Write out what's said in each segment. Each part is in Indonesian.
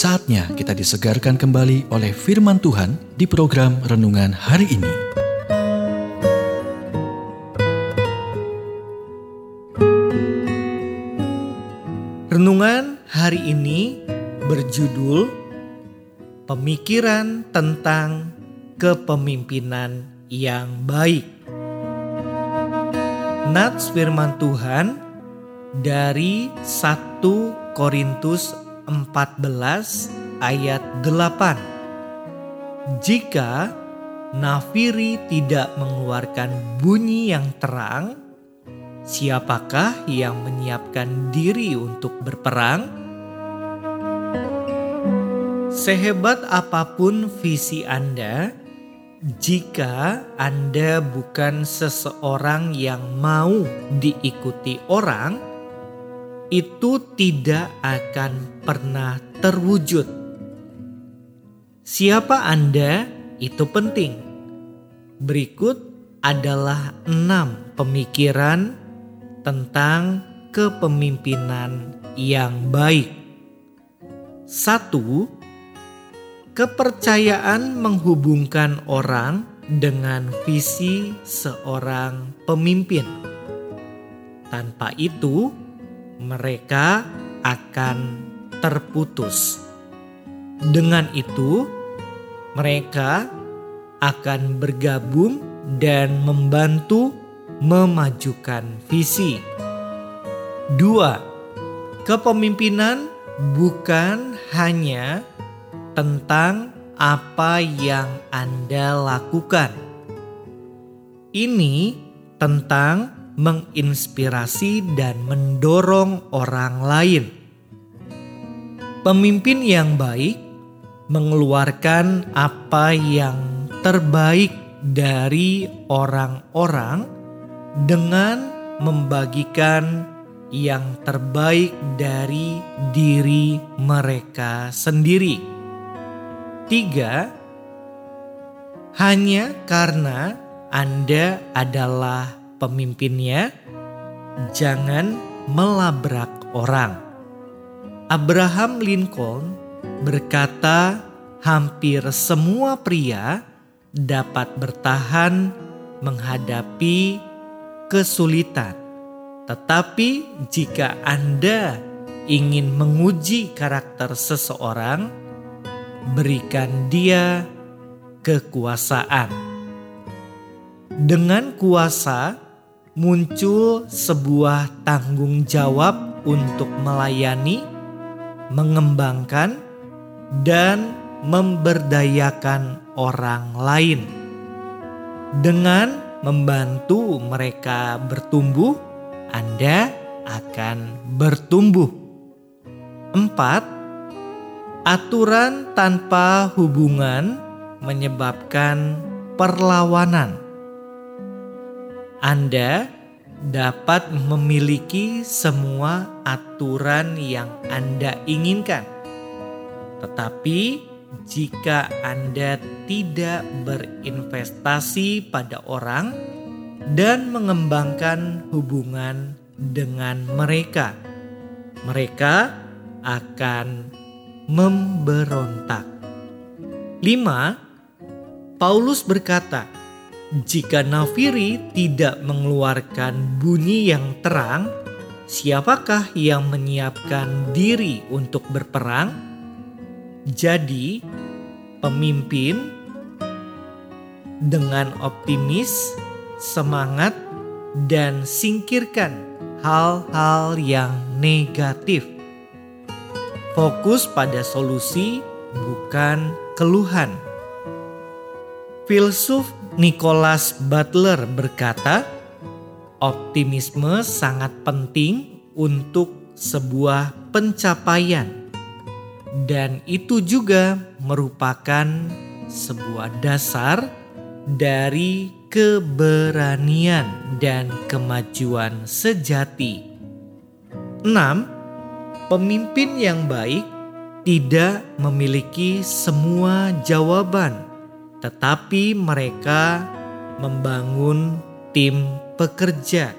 Saatnya kita disegarkan kembali oleh firman Tuhan di program renungan hari ini. Renungan hari ini berjudul Pemikiran tentang Kepemimpinan yang Baik. Nats firman Tuhan dari 1 Korintus 14 ayat 8. Jika nafiri tidak mengeluarkan bunyi yang terang, siapakah yang menyiapkan diri untuk berperang? Sehebat apa pun visi Anda, jika Anda bukan seseorang yang mau diikuti orang, itu tidak akan pernah terwujud. Siapa Anda itu penting. Berikut adalah enam pemikiran tentang kepemimpinan yang baik. Satu, kepercayaan menghubungkan orang dengan visi seorang pemimpin. Tanpa itu, mereka akan terputus. Dengan itu, mereka akan bergabung dan membantu memajukan visi. Dua, kepemimpinan bukan hanya tentang apa yang Anda lakukan. Ini tentang menginspirasi dan mendorong orang lain. Pemimpin yang baik mengeluarkan apa yang terbaik dari orang-orang dengan membagikan yang terbaik dari diri mereka sendiri. Tiga, hanya karena Anda adalah pemimpinnya, jangan melabrak orang. Abraham Lincoln berkata, hampir semua pria dapat bertahan menghadapi kesulitan, tetapi jika Anda ingin menguji karakter seseorang, berikan dia kekuasaan. Dengan kuasa muncul sebuah tanggung jawab untuk melayani, mengembangkan, dan memberdayakan orang lain. Dengan membantu mereka bertumbuh, Anda akan bertumbuh. Empat, aturan tanpa hubungan menyebabkan perlawanan. Anda dapat memiliki semua aturan yang Anda inginkan, tetapi jika Anda tidak berinvestasi pada orang dan mengembangkan hubungan dengan mereka, mereka akan memberontak. 5. Paulus berkata, jika nafiri tidak mengeluarkan bunyi yang terang, siapakah yang menyiapkan diri untuk berperang? Jadi, pemimpin dengan optimis, semangat, dan singkirkan hal-hal yang negatif. Fokus pada solusi, bukan keluhan. Filsuf Nicholas Butler berkata, optimisme sangat penting untuk sebuah pencapaian, dan itu juga merupakan sebuah dasar dari keberanian dan kemajuan sejati. 6. Pemimpin yang baik tidak memiliki semua jawaban tetapi mereka membangun tim pekerja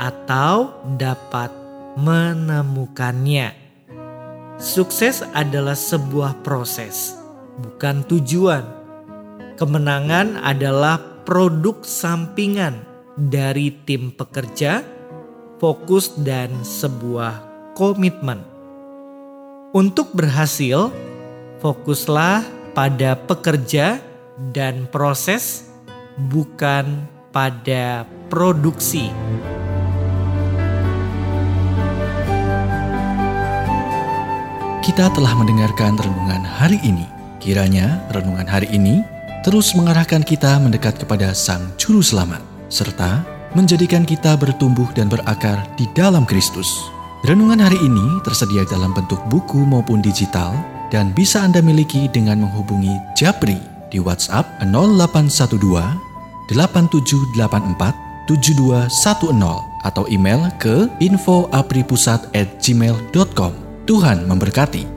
atau dapat menemukannya. Sukses adalah sebuah proses, bukan tujuan. Kemenangan adalah produk sampingan dari tim pekerja, fokus, dan sebuah komitmen. Untuk berhasil, fokuslah pada pekerja dan proses, bukan pada produksi. Kita telah mendengarkan renungan hari ini. Kiranya renungan hari ini terus mengarahkan kita mendekat kepada Sang Juru Selamat, serta menjadikan kita bertumbuh dan berakar di dalam Kristus. Renungan hari ini tersedia dalam bentuk buku maupun digital dan bisa Anda miliki dengan menghubungi Japri di WhatsApp 0812 8784 7210 atau email ke infoapripusat@gmail.com. Tuhan memberkati.